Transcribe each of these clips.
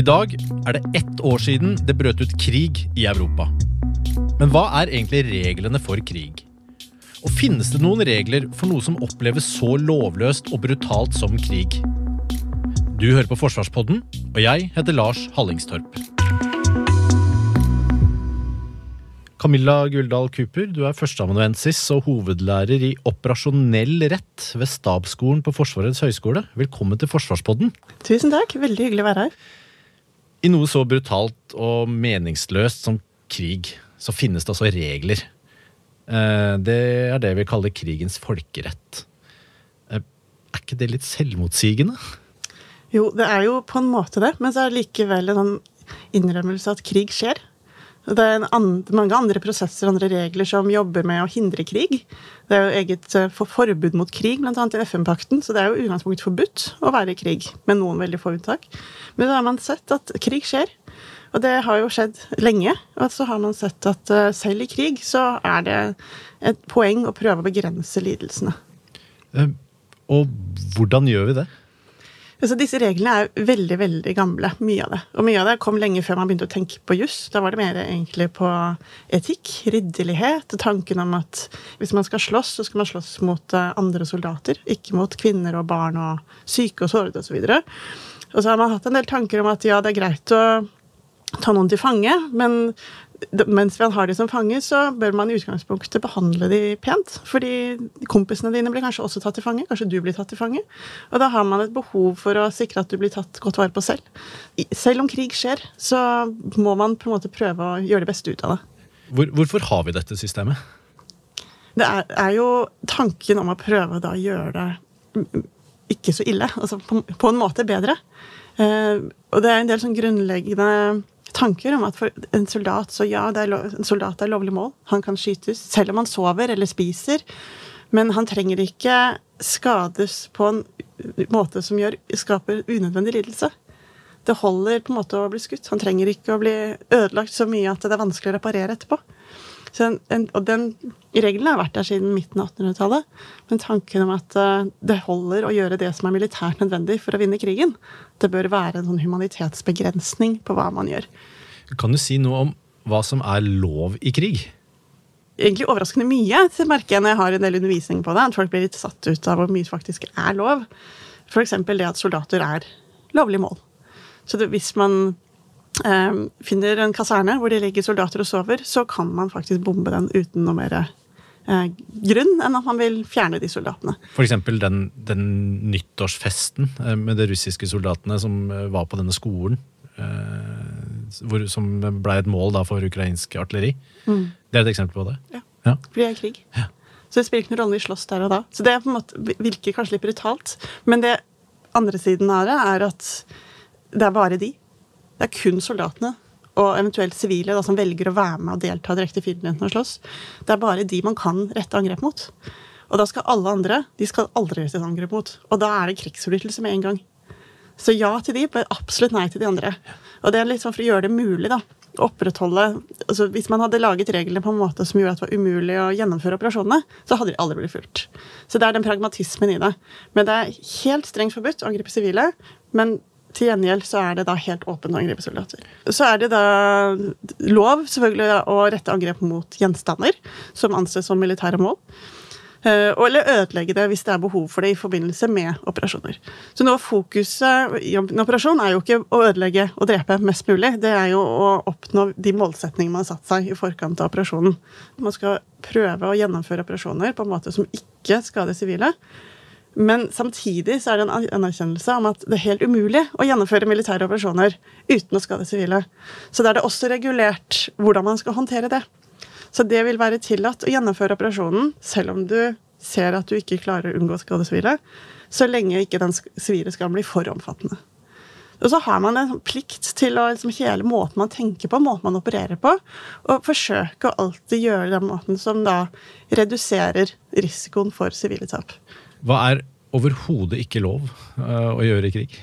I dag er det ett år siden det brøt ut krig i Europa. Men hva er egentlig reglene for krig? Og finnes det noen regler for noe som oppleves så lovløst og brutalt som krig? Du hører på Forsvarspodden, og jeg heter Lars Hallingstorp. Camilla Guldal Cooper, du er førsteamanuensis og hovedlærer i operasjonell rett ved Stabsskolen på Forsvarets høgskole. Velkommen til Forsvarspodden. Tusen takk. Veldig hyggelig å være her. I noe så brutalt og meningsløst som krig, så finnes det også regler. Eh, Det er det vi kaller krigens folkerett. Eh, Er ikke det litt selvmotsigende? Jo, det er jo på en måte det, men så er det likevel en sånn innrømmelse at krig skjer. Det er en an mange andre prosesser og andre regler som jobber med å hindre krig. Det er jo eget eh, for forbud mot krig, bl.a. i FN-pakten, så det er jo utgangspunktet forbudt å være i krig, med noen veldig få unntak. Men da har man sett at krig skjer, og det har jo skjedd lenge. Og så har man sett at eh, selv i krig så er det et poeng å prøve å begrense lidelsene. Eh, Og hvordan gjør vi det? Altså, disse reglene er veldig veldig gamle, mye av det. Og mye av det kom lenge før man begynte å tenke på juss. Da var det mer egentlig på etikk, ridderlighet, tanken om at hvis man skal slåss, så skal man slåss mot eh, andre soldater, ikke mot kvinner og barn og syke og sårede osv. Og, så så har man hatt en del tanker om at ja, det er greit å ta noen til fange, men mens man har de som fange, så bør man i utgangspunktet behandle de pent. Fordi kompisene dine blir kanskje også tatt til fange. Kanskje du blir tatt til fange. Og da har man et behov for å sikre at du blir tatt godt vare på selv. Selv om krig skjer, så må man på en måte prøve å gjøre det beste ut av det. Hvor, hvorfor har vi dette systemet? Det er, er jo tanken om å prøve å gjøre det ikke så ille. Altså på, på en måte bedre. Eh, og det er en del sånn grunnleggende tanker om at for en soldat så ja, er lov, en soldat er lovlig mål. Han kan skytes selv om han sover eller spiser. Men han trenger ikke skades på en måte som gjør, skaper unødvendig lidelse. Det holder på en måte å bli skutt. Han trenger ikke å bli ødelagt så mye at det er vanskelig å reparere etterpå. Så en, en, og den regelen har vært der siden midten av 1800-tallet. Men tanken om at eh, det holder å gjøre det som er militært nødvendig for å vinne krigen, det bør være en sånn humanitetsbegrensning på hva man gjør. Kan du si noe om hva som er lov i krig? Egentlig overraskende mye det merker jeg når jeg har en del undervisning på det. At folk blir litt satt ut av hvor mye faktisk er lov. F.eks. det at soldater er lovlig mål. Så det, hvis man finner en kaserne hvor det ligger soldater og sover, så kan man faktisk bombe den uten noe mer eh, grunn enn at man vil fjerne de soldatene. For eksempel den, den nyttårsfesten eh, med de russiske soldatene som eh, var på denne skolen. eh, Hvor, som ble et mål da for ukrainsk artilleri. Det er et eksempel på det. Ja. Ja. Fordi det er krig. Ja. Så det spiller ikke noen rolle vi slåss der og da. Så det er på en måte, virker kanskje litt brutalt. Men det andre siden av det er at det er bare de. Det er kun soldatene og eventuelt sivile da, som velger å være med og delta direkte i fiendtligheten og slåss. Det er bare de man kan rette angrep mot. Og da skal alle andre de skal aldri rette et angrep mot. Og da er det krigsforbrytelse med en gang. Så ja til de, men absolutt nei til de andre. Og det er litt sånn for å gjøre det mulig, da. Å opprettholde altså Hvis man hadde laget reglene på en måte som gjorde at det var umulig å gjennomføre operasjonene, så hadde de aldri blitt fulgt. Så det er den pragmatismen i det. Men det er helt strengt forbudt å angripe sivile. Men til gjengjeld så er det da helt åpent å angripe soldater. Så er det da lov selvfølgelig å rette angrep mot gjenstander som anses som militære mål. Eh, Eller ødelegge det hvis det er behov for det i forbindelse med operasjoner. Så nå fokuset i en operasjon er jo ikke å ødelegge og drepe mest mulig. Det er jo å oppnå de målsetningene man har satt seg i forkant av operasjonen. Man skal prøve å gjennomføre operasjoner på en måte som ikke skader sivile. Men samtidig så er det en anerkjennelse om at det er helt umulig å gjennomføre militære operasjoner uten å skade sivile. Så da er det også regulert hvordan man skal håndtere det. Så det vil være tillatt å gjennomføre operasjonen selv om du ser at du ikke klarer å unngå skade sivile, så lenge ikke den sivile skal bli for omfattende. Og så har man en sånn plikt til å liksom, hele måten man tenker på, måten man opererer på, og forsøke å alltid gjøre den måten som da reduserer risikoen for sivile tap. Hva er overhodet ikke lov uh, å gjøre i krig?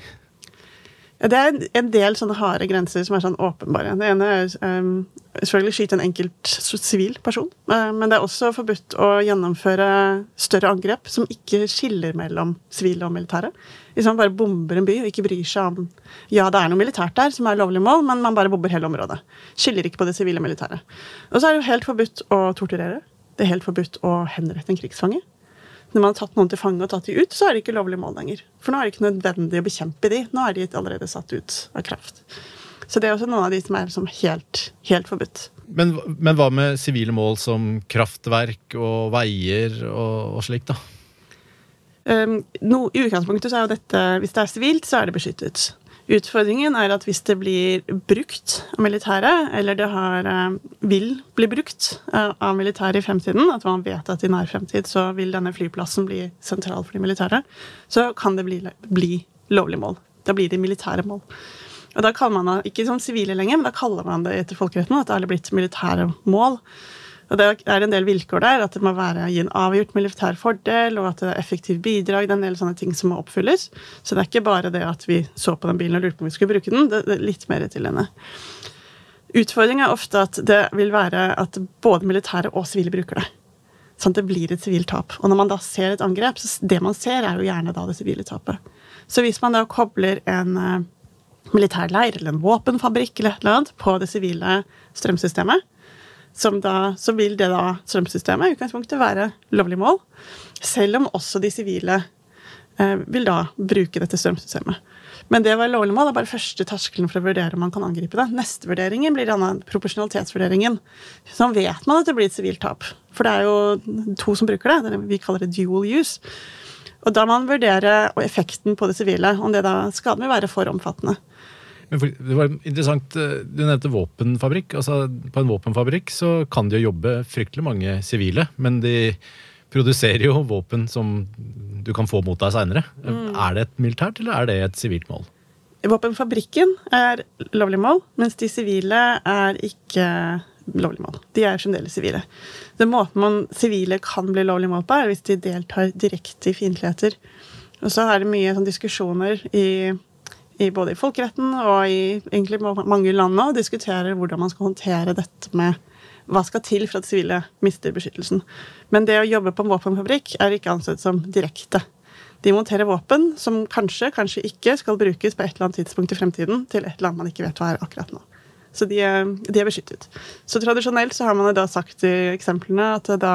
Ja, det er en del sånne harde grenser som er sånn åpenbare. Det ene er um, selvfølgelig skyte en enkelt sivil person. Uh, men det er også forbudt å gjennomføre større angrep som ikke skiller mellom sivile og militære. Hvis man bare bomber en by og ikke bryr seg om Ja, det er noe militært der som er lovlig mål, men man bare bomber hele området. Skiller ikke på det sivile og militære. Og så er det jo helt forbudt å torturere. Det er helt forbudt å henrette en krigsfange når man har tatt noen til fange og tatt de ut, så er det ikke lovlig mål lenger. For nå er det ikke nødvendig å bekjempe de. Nå er de allerede satt ut av kraft. Så det er også noen av de som er som helt, helt forbudt. Men, men, hva med sivile mål som kraftverk og veier og, og slikt, da? Um, no, I utgangspunktet så er jo dette Hvis det er sivilt, så er det beskyttet. Utfordringen er at hvis det blir brukt av militæret, eller det har, eh, vil bli brukt eh, av militæret i fremtiden, at man vet at i nær fremtid så vil denne flyplassen bli sentral for de militære, så kan det bli, bli lovlig mål. Da blir det militære mål. Og da kaller man det ikke som sivile lenger, men da kaller man det etter folkeretten at det er blitt militære mål. Og Det er en del vilkår der, at det må være, gi en avgjort militær fordel, og at det er effektivt bidrag. Det er en del sånne ting som må oppfylles. Så det er ikke bare det at vi så på den bilen og lurte på om vi skulle bruke den. Det, er litt mer til henne. Utfordringen er ofte at det vil være at både militære og sivile bruker det. Sånn at det blir et sivilt tap. Og når man da ser et angrep, så det man ser, er jo gjerne da det sivile tapet. Så hvis man da kobler en uh, militærleir eller en våpenfabrikk eller et eller annet på det sivile strømsystemet, da, så vil det da strømsystemet i utgangspunktet være lovlig mål. Selv om også de sivile eh, vil da bruke dette strømsystemet. Men det å være lovlig mål er bare første terskelen for å vurdere om man kan angripe det. Neste vurderingen blir denne proporsjonalitetsvurderingen. Sånn vet man at det blir et sivilt tap. For det er jo to som bruker det. Vi kaller det dual use. Og da må man vurdere effekten på det sivile, om det da skaden vil være for omfattende. Men det var interessant, eh, Du nevnte våpenfabrikk. altså På en våpenfabrikk så kan det jo jobbe fryktelig mange sivile, men de produserer jo våpen som du kan få mot deg seinere. Mm. Er det et militært, eller er det et sivilt mål? Våpenfabrikken er lovlig mål, mens de sivile er ikke lovlig mål. De er fremdeles sivile. Den måten man sivile kan bli lovlig mål på, er hvis de deltar direkte i fiendtligheter. Og så er det mye sånn diskusjoner i i både i folkeretten og i egentlig mange land nå diskuterer hvordan man skal håndtere dette med hva skal til for at sivile mister beskyttelsen. Men det å jobbe på en våpenfabrikk er ikke ansett som direkte. De monterer våpen som kanskje, kanskje ikke skal brukes på et eller annet tidspunkt i fremtiden til et annet man ikke vet hva er akkurat nå. Så de er, de er beskyttet. Så tradisjonelt så har man da sagt i eksemplene at da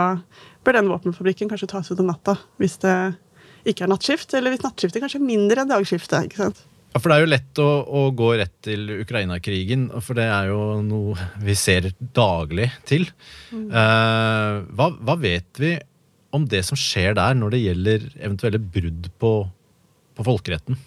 bør den våpenfabrikken kanskje tas ut om natta hvis det ikke er nattskift, eller hvis nattskiftet kanskje er mindre enn dagskiftet. ikke sant? Ja, For det er jo lett å, å gå rett til Ukraina-krigen, for det er jo noe vi ser daglig til. Mm. Eh, hva, hva, vet vi om det som skjer der når det gjelder eventuelle brudd på, på folkeretten?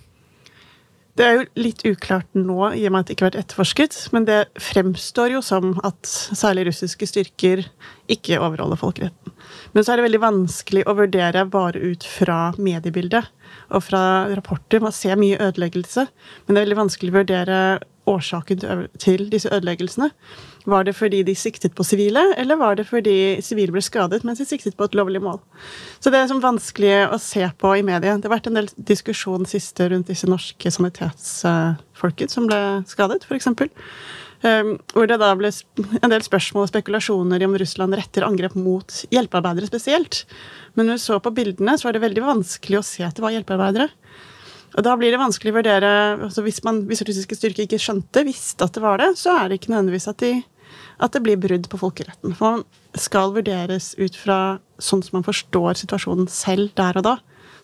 Det er jo litt uklart nå, i og med at det ikke har vært etterforsket. Men det fremstår jo som at særlig russiske styrker ikke overholder folkeretten. Men så er det veldig vanskelig å vurdere bare ut fra mediebildet og fra rapporter. Man ser mye ødeleggelse, men det er veldig vanskelig å vurdere årsaken til disse ødeleggelsene. Var det fordi de siktet på sivile, eller var det fordi sivile ble skadet mens de siktet på et lovlig mål? Så det er sånn vanskelig å se på i media. Det har vært en del diskusjon siste rundt disse norske sanitetsfolket som ble skadet, f.eks. Um, hvor det da ble en del spørsmål og spekulasjoner i om Russland retter angrep mot hjelpearbeidere spesielt. Men når vi så på bildene, så var det veldig vanskelig å se at det var hjelpearbeidere. Og da blir det vanskelig å vurdere altså Hvis, man, hvis russiske styrker ikke skjønte, visste at det var det, så er det ikke nødvendigvis at, de, at det blir brudd på folkeretten. For man skal vurderes ut fra sånn som man forstår situasjonen selv der og da.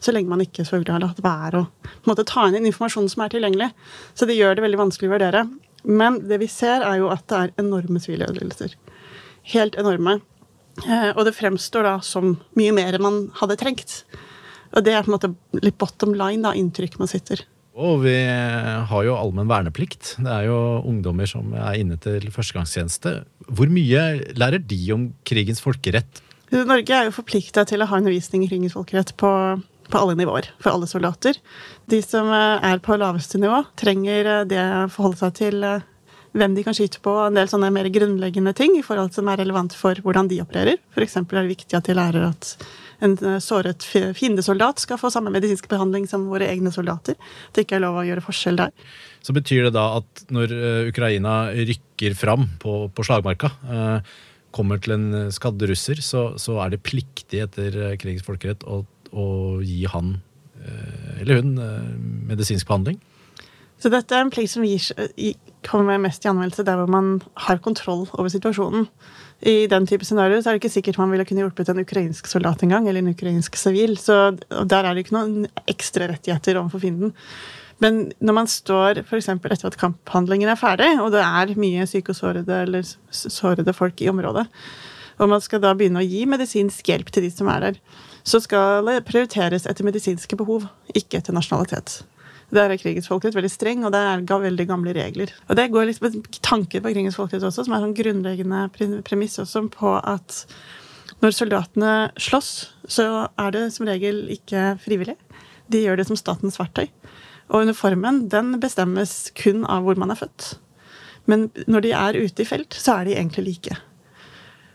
Så lenge man ikke selvfølgelig har latt være å ta inn informasjonen som er tilgjengelig. Så det gjør det veldig vanskelig å vurdere. Men det vi ser, er jo at det er enorme sivile ødeleggelser. Helt enorme. Eh, og det fremstår da som mye mer enn man hadde trengt. Og det er på en måte litt bottom line, da, inntrykk man sitter. Og vi har jo allmenn verneplikt. Det er jo ungdommer som er inne til førstegangstjeneste. Hvor mye lærer de om krigens folkerett? Norge er jo forplikta til å ha undervisning i krigens folkerett på på alle nivåer for alle soldater. De som eh, er på laveste nivå, trenger eh, det å forholde seg til eh, hvem de kan skyte på, og en del sånne mer grunnleggende ting i forhold som er relevant for hvordan de opererer. F.eks. er det viktig at de lærer at en såret fiendesoldat skal få samme medisinske behandling som våre egne soldater. At det ikke er lov å gjøre forskjell der. Så betyr det da at når Ukraina rykker fram på, på slagmarka, kommer til en skadd russer, så, så er det pliktig etter krigens folkerett å å gi han eh, eller hun eh, medisinsk behandling? Så dette er en plikt som gir, kommer mest i anvendelse der hvor man har kontroll over situasjonen. I den type scenario så er det ikke sikkert man ville kunne hjulpet en ukrainsk soldat engang, eller en ukrainsk sivil. Så der er det ikke noen ekstra rettigheter overfor fienden. Men når man står f.eks. etter at kamphandlingen er ferdig, og det er mye syke og sårede eller sårede folk i området, og man skal da begynne å gi medisinsk hjelp til de som er der, så skal det prioriteres etter medisinske behov, ikke etter nasjonalitet. Der er krigens folkerett veldig streng, og det er veldig gamle regler. Og det går liksom tanker på krigens folkerett også, som er en grunnleggende premiss også på at når soldatene slåss, så er det som regel ikke frivillig. De gjør det som statens verktøy. Og uniformen den bestemmes kun av hvor man er født. Men når de er ute i felt, så er de egentlig like.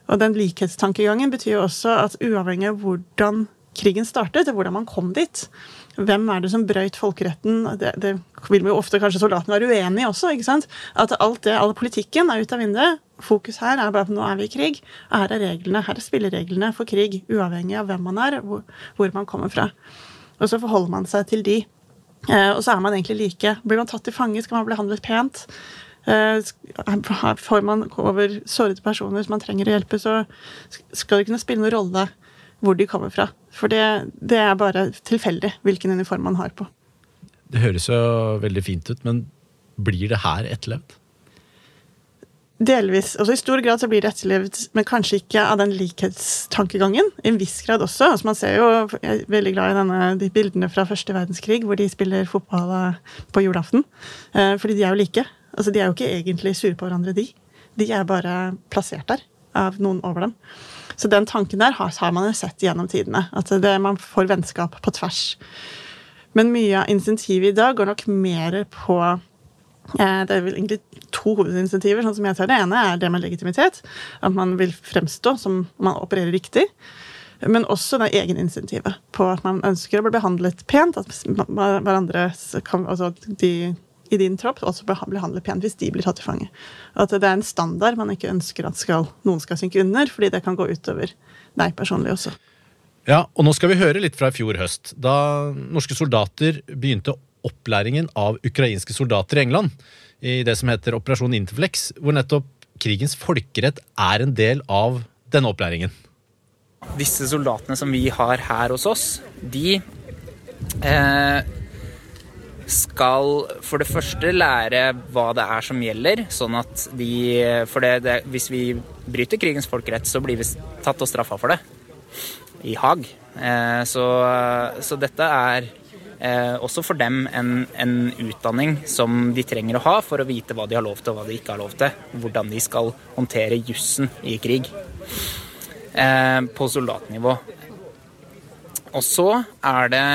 Og den likhetstankegangen betyr jo også at uavhengig av hvordan krigen startet, og hvordan man kom dit, hvem er det som brøyt folkeretten? Det, det vil jo ofte kanskje soldatene være uenig i også. ikke sant? At alt det, all politikken er ute av vinduet. Fokus her er bare på nå er vi i krig. Her er reglene, her er spillereglene for krig, uavhengig av hvem man er, hvor, hvor man kommer fra. Og så forholder man seg til de. Eh, og så er man egentlig like. Blir man tatt til fange, skal man bli handlet pent. Eh, får man over sårede personer som man trenger å hjelpe, så skal det kunne spille noen rolle hvor de kommer fra. For det, det er bare tilfeldig hvilken uniform man har på. Det høres jo veldig fint ut, men blir det her etterlevd? Delvis. altså I stor grad så blir det etterlevd, men kanskje ikke av den likhetstankegangen. I en viss grad også. Altså man ser jo, Jeg er veldig glad i denne, de bildene fra første verdenskrig hvor de spiller fotball på julaften. Eh, fordi de er jo like. Altså, De er jo ikke egentlig sure på hverandre, de. De er bare plassert der av noen over dem. Så den tanken der har, har man jo sett gjennom tidene. At det, man får vennskap på tvers. Men mye av insentivet i dag går nok mer på eh, Det er vel egentlig to hovedinsentiver, sånn som jeg ser det. ene er det med legitimitet. At man vil fremstå som man opererer riktig. Men også det egeninsentivet på at man ønsker å bli behandlet pent. At hverandre altså de i din tropp også blir handlet pent hvis de blir tatt til fange. At det er en standard man ikke ønsker at skal, noen skal synke under, fordi det kan gå utover deg personlig også. Ja, og nå skal vi høre litt fra i fjor høst, da norske soldater begynte opplæringen av ukrainske soldater i England i det som heter Operasjon Interflex, hvor nettopp krigens folkerett er en del av denne opplæringen. Disse soldatene som vi har her hos oss, de eh, skal for det første lære hva det er som gjelder, sånn at de For det, det, hvis vi bryter krigens folkerett, så blir vi tatt og straffa for det i Haag. Eh, så, så, dette er eh, også for dem en, en, utdanning som de trenger å ha for å vite hva de har lov til og hva de ikke har lov til. Hvordan de skal håndtere jussen i krig eh, på soldatnivå. Og så er det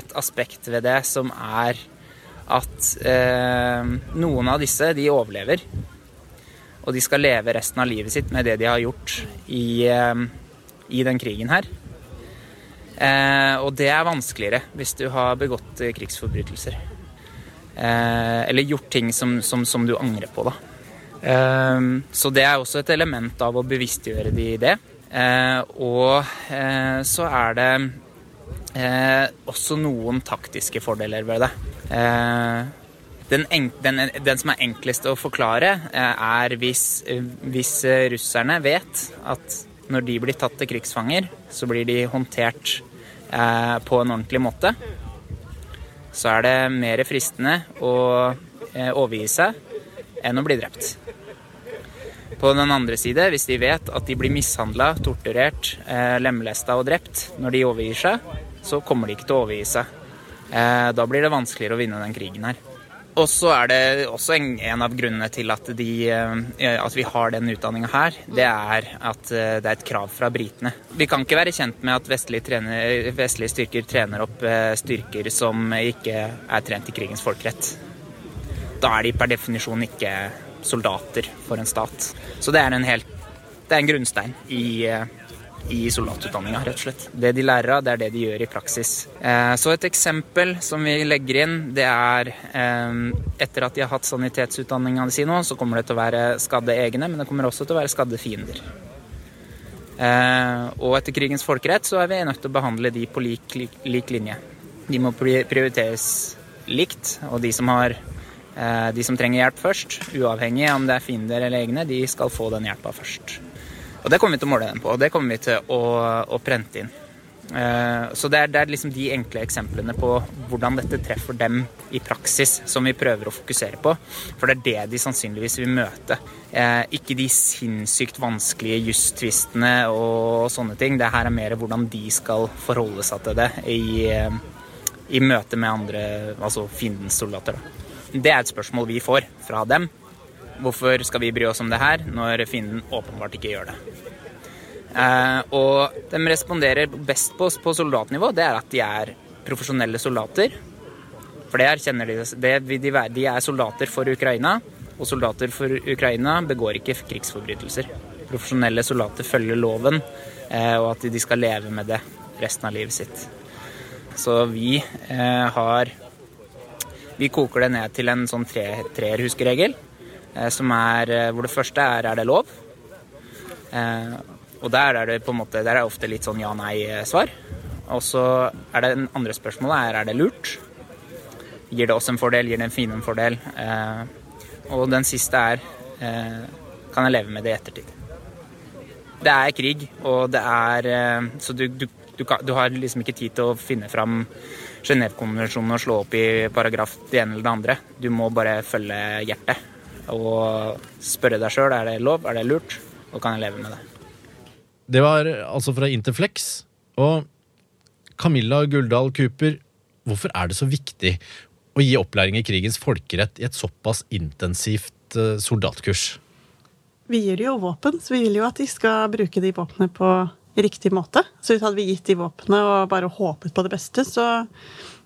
et aspekt ved det som er at eh, noen av disse de overlever. Og de skal leve resten av livet sitt med det de har gjort i, eh, i den krigen her. Eh, og det er vanskeligere hvis du har begått krigsforbrytelser. Eh, eller gjort ting som, som, som, du angrer på, da. Eh, så det er også et element av å bevisstgjøre de det. Eh, og så er det også noen taktiske fordeler ved det. Eh, den, den, den, som er enklest å forklare, eh, er hvis, hvis, russerne vet at når de blir tatt til krigsfanger, så blir de håndtert eh, på en ordentlig måte. Så er det mer fristende å overgi seg enn å bli drept. På den andre side, hvis de vet at de blir mishandla, torturert, lemlesta og drept når de overgir seg, så kommer de ikke til å overgi seg. Eh, da blir det vanskeligere å vinne den krigen her. Og så er det også en, en av grunnene til at, de, eh, at vi har den utdanninga her, det er at eh, det er et krav fra britene. Vi kan ikke være kjent med at vestlige, trener, vestlige styrker trener opp styrker som ikke er trent i krigens folkerett. Da er de per definisjon ikke soldater for en stat. Så det er en, helt, det er en grunnstein i i soldatutdanninga, rett og slett. Det de lærer av, det er det de gjør i praksis. Eh, så et eksempel som vi legger inn, det er eh, etter at de har hatt sanitetsutdanninga si nå, så kommer det til å være skadde egne, men det kommer også til å være skadde fiender. Eh, og etter krigens folkerett så er vi nødt til å behandle de på lik, lik, lik linje. De må prioriteres likt, og de som har de som trenger hjelp først, uavhengig om det er fiender eller egne, de skal få den hjelpa først. Og det kommer vi til å måle dem på, og det kommer vi til å, å prente inn. Uh, så det er, det er, liksom de enkle eksemplene på hvordan dette treffer dem i praksis, som vi prøver å fokusere på. For det er det de sannsynligvis vil møte. Uh, ikke de sinnssykt vanskelige justvistene og sånne ting. Det her er mer hvordan de skal forholde seg til det i, uh, i møte med andre, altså fiendens soldater. Da. Det er et spørsmål vi får fra dem, Hvorfor skal vi bry oss om det her, når fienden åpenbart ikke gjør det? Eh, og de responderer best på, på soldatnivå, det er at de er profesjonelle soldater. For det erkjenner de. Det, de, de er soldater for Ukraina, og soldater for Ukraina begår ikke krigsforbrytelser. Profesjonelle soldater følger loven, eh, og at de skal leve med det resten av livet sitt. Så vi eh, har Vi koker det ned til en sånn tre, treerhuskeregel. Eh, som er eh, Hvor det første er er det lov? Eh, og der er det på en måte Der er det ofte litt sånn ja-nei-svar. Og så er det den andre spørsmålet er er det lurt? Gir det oss en fordel? Gir det en fin en fordel? og den siste er kan jeg leve med det i ettertid? Det er krig, og det er Så du, du, du, du har liksom ikke tid til å finne fram Genévekonvensjonen og slå opp i paragraf det ene eller det andre. Du må bare følge hjertet og spørre deg sjøl er det lov, er det lurt, og kan jeg leve med det. Det var altså fra Interflex. Og Camilla Guldal Cooper, hvorfor er det så viktig å gi opplæring i krigens folkerett i et såpass intensivt eh, soldatkurs? Vi gir jo våpen, så vi vil jo at de skal bruke de våpnene på riktig måte. Så hadde vi gitt de våpnene og bare håpet på det beste, så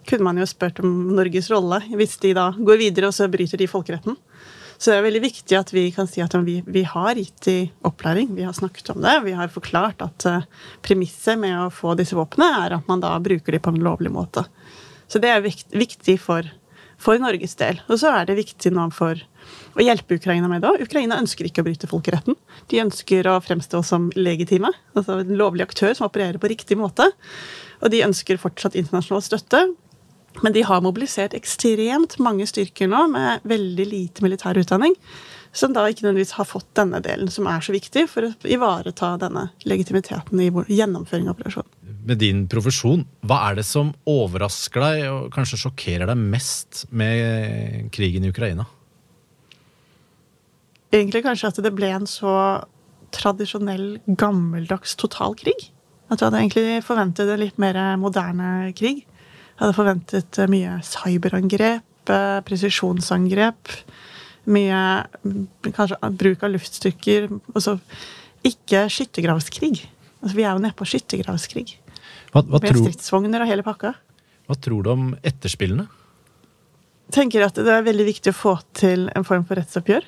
kunne man jo spurt om Norges rolle hvis de da går videre og så bryter de folkeretten. Så det er veldig viktig at vi kan si at vi, vi har gitt de opplæring. Vi har snakket om det. Vi har forklart at uh, premisset med å få disse våpnene er at man da bruker de på en lovlig måte. Så det er viktig for, for, Norges del. Og så er det viktig nå for å hjelpe Ukraina med det òg. Ukraina ønsker ikke å bryte folkeretten. De ønsker å fremstå som legitime, altså en lovlig aktør som opererer på riktig måte. Og de ønsker fortsatt internasjonal støtte. Men de har mobilisert ekstremt mange styrker nå med veldig lite militær utdanning, som da ikke nødvendigvis har fått denne delen, som er så viktig for å ivareta denne legitimiteten i gjennomføring av operasjonen. Med din profesjon, hva er det som overrasker deg og kanskje sjokkerer deg mest med krigen i Ukraina? Egentlig kanskje at det ble en så tradisjonell, gammeldags totalkrig. At du hadde egentlig forventet en litt mer moderne krig. Jeg hadde forventet eh, mye cyberangrep, eh, presisjonsangrep, mye mm, kanskje bruk av luftstykker. Altså ikke skyttergravskrig. Altså, vi er jo nede på skyttergravskrig. Hva, hva Med stridsvogner og hele pakka. Hva tror du om etterspillene? Tenker at det er veldig viktig å få til en form for rettsoppgjør.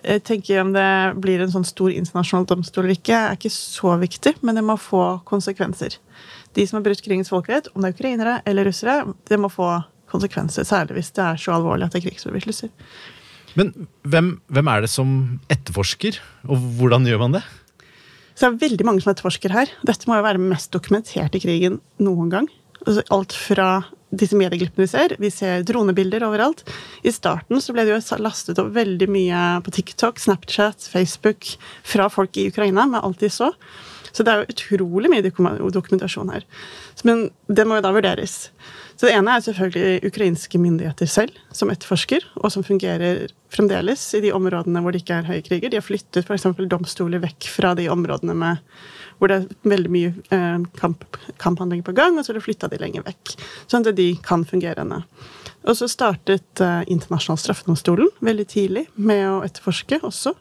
Jeg tenker Om det blir en sånn stor internasjonal domstol eller ikke, er ikke så viktig, men det må få konsekvenser de som har brutt krigens folkerett, om det er ukrainere eller russere, det må få konsekvenser. Særlig hvis det er så alvorlig at det er krigsforbrytelser. Men hvem, hvem, er det som etterforsker, og hvordan gjør man det? Så det er veldig mange som etterforsker her. Dette må jo være mest dokumentert i krigen noen gang. Altså alt fra disse medieglippene vi ser. Vi ser dronebilder overalt. I starten så ble det jo lastet opp veldig mye på TikTok, Snapchat, Facebook fra folk i Ukraina med alt de så. Så det er jo utrolig mye dokumentasjon her. Men det må jo da vurderes. Så det ene er selvfølgelig ukrainske myndigheter selv, som etterforsker, og som fungerer fremdeles i de områdene hvor det ikke er høye kriger. De har flyttet f.eks. domstoler vekk fra de områdene med, hvor det er veldig mye eh, kamp, kamphandlinger på gang, og så har de flytta de lenger vekk. Sånn at de kan fungere ennå. Og så startet uh, Internasjonal straffedomstolen veldig tidlig med å etterforske også.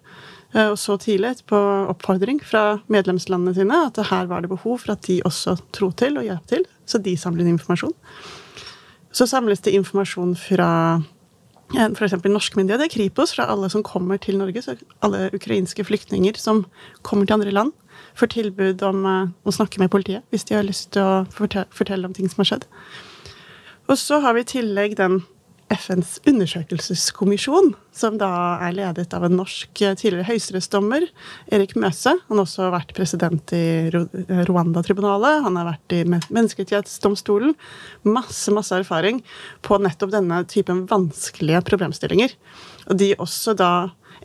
Uh, og så tidlig på oppfordring fra medlemslandene sine at her var det behov for at de også tro til og hjalp til. Så de samlet informasjon. Så samles det informasjon fra f.eks. norske myndigheter, Kripos, fra alle som kommer til Norge. Så alle ukrainske flyktninger som kommer til andre land, får tilbud om uh, å snakke med politiet hvis de har lyst til å fortelle om ting som har skjedd. Og så har vi i tillegg den FNs undersøkelseskommisjon, som da er ledet av en norsk eh, tidligere høyesterettsdommer, Erik Møse. Han har også vært president i Rwanda-tribunalet, han har vært i Menneskerettighetsdomstolen. Masse, masse erfaring på nettopp denne typen vanskelige problemstillinger. Og de også da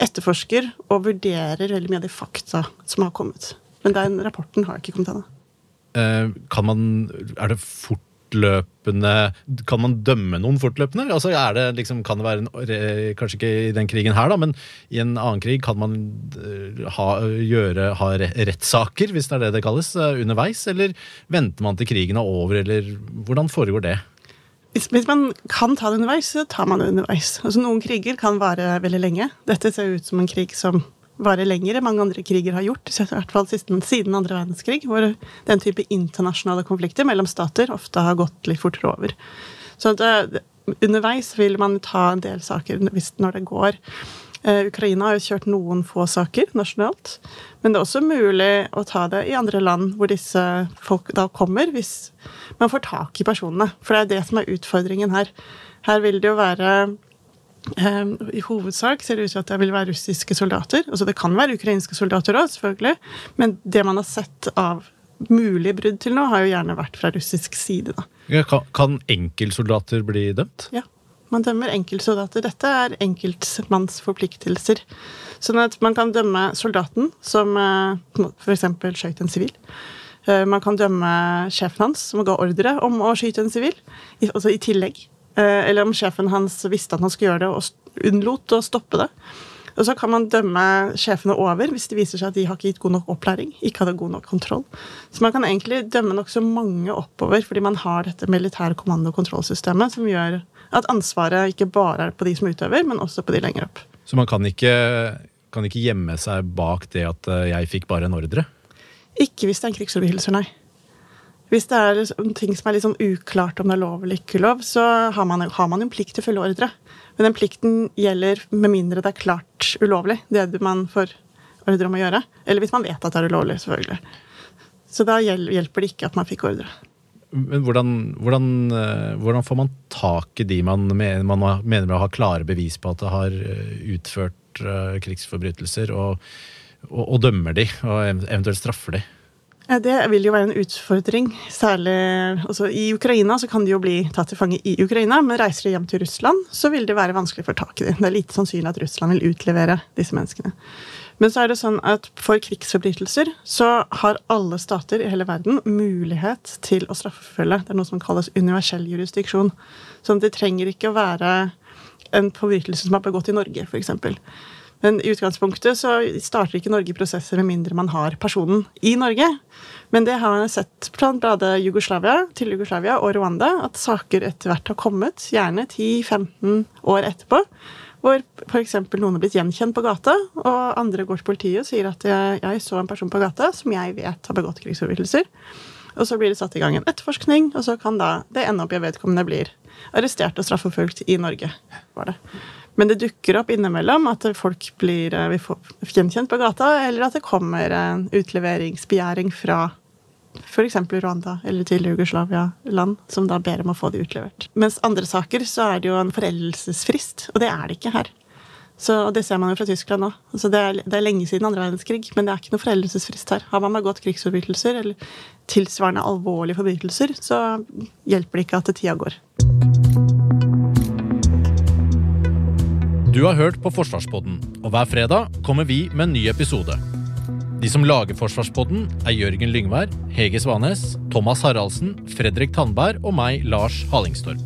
etterforsker og vurderer veldig mye av de fakta som har kommet. Men den rapporten har ikke kommet ennå. Eh, kan man Er det fort fortløpende Kan man dømme noen fortløpende? Altså er det liksom, kan det være en, Kanskje ikke i den krigen her, da, men i en annen krig kan man eh, ha, gjøre, ha rettssaker, hvis det er det det kalles, eh, underveis? Eller venter man til krigen er over, eller hvordan foregår det? Hvis, hvis, man kan ta det underveis, så tar man det underveis. Altså, noen kriger kan vare veldig lenge. Dette ser ut som en krig som varer lenger enn mange andre kriger har gjort. I hvert fall siden andre verdenskrig, hvor den type internasjonale konflikter mellom stater ofte har gått litt fortere over. Så det, underveis vil man ta en del saker når det går. Uh, Ukraina har jo kjørt noen få saker nasjonalt. Men det er også mulig å ta det i andre land hvor disse folk da kommer, hvis man får tak i personene. For det er det som er utfordringen her. Her vil det jo være I hovedsak ser det ut til at det vil være russiske soldater. Altså Det kan være ukrainske soldater òg, selvfølgelig. Men det man har sett av mulige brudd til nå, har jo gjerne vært fra russisk side. da. Ja, kan, kan enkeltsoldater bli dømt? Ja, man dømmer enkeltsoldater. Dette er enkeltmannsforpliktelser. Sånn at man kan dømme soldaten som eh, f.eks. skøyt en sivil. Eh, man kan dømme sjefen hans som ga ordre om å skyte en sivil, altså i tillegg. Eh, eller om sjefen hans visste at han skulle gjøre det, og unnlot å stoppe det. Og så kan man dømme sjefene over hvis det viser seg at de har ikke gitt god nok opplæring. ikke hadde god nok kontroll. Så man kan egentlig dømme nokså mange oppover, fordi man har dette militære kommando- og kontrollsystemet som gjør at ansvaret ikke bare er på de som utøver, men også på de lenger opp. Så man kan ikke, kan ikke gjemme seg bak det at eh, jeg fikk bare en ordre? Ikke hvis det er en krigsforbrytelser, nei. Hvis det er ting som er litt sånn uklart om det er lov eller ikke lov, så har man, har man en plikt til å følge ordre. Men den plikten gjelder med mindre det er klart ulovlig, det man får ordre om å gjøre. Eller hvis man vet at det er ulovlig, selvfølgelig. Så da hjelper det ikke at man fikk ordre. Men hvordan, hvordan, eh, hvordan får man tak i de man mener, man mener å ha klare bevis på at det har eh, utført uh, krigsforbrytelser, og, og, og dømmer de, og eventuelt straffer de? Det vil jo være en utfordring. Særlig altså, I Ukraina så kan de jo bli tatt til fange i Ukraina, men reiser de hjem til Russland, så vil det være vanskelig å få tak i dem. Det er lite sannsynlig at Russland vil utlevere disse menneskene. Men så er det sånn at for krigsforbrytelser så har alle stater i hele verden mulighet til å straffeforfølge. Det er noe som kalles universell jurisdiksjon. Sånn at det trenger ikke å være en forbrytelse som er begått i Norge, f.eks. Men i utgangspunktet så starter ikke Norge prosesser med mindre man har personen i Norge. Men det har man sett både Jugoslavia, til Jugoslavia og Rwanda, at saker etter hvert har kommet, gjerne 10-15 år etterpå, hvor f.eks. noen har blitt gjenkjent på gata, og andre går til politiet og sier at jeg, jeg så en person på gata som jeg vet har begått krigsforbrytelser. Og så blir det satt i gang en etterforskning, og så kan da det ende opp i at vedkommende blir arrestert og straffeforfulgt i Norge. var det. Men det dukker opp innimellom at folk blir eh, gjenkjent på gata, eller at det kommer en utleveringsbegjæring fra f.eks. Rwanda eller til Jugoslavia-land, som da ber om å få det utlevert. Mens andre saker så er det jo en foreldelsesfrist, og det er det ikke her. Så, og Det ser man jo fra Tyskland nå. Altså det, er, det, er, lenge siden andre verdenskrig, men det er ikke noe foreldelsesfrist her. Har man begått krigsforbrytelser eller tilsvarende alvorlige forbrytelser, så hjelper det ikke at tida går. Du har hørt på Forsvarspodden, og hver fredag kommer vi med en ny episode. De som lager Forsvarspodden, er Jørgen Lyngvær, Hege Svanes, Thomas Haraldsen, Fredrik Tandberg og meg, Lars Hallingstorp.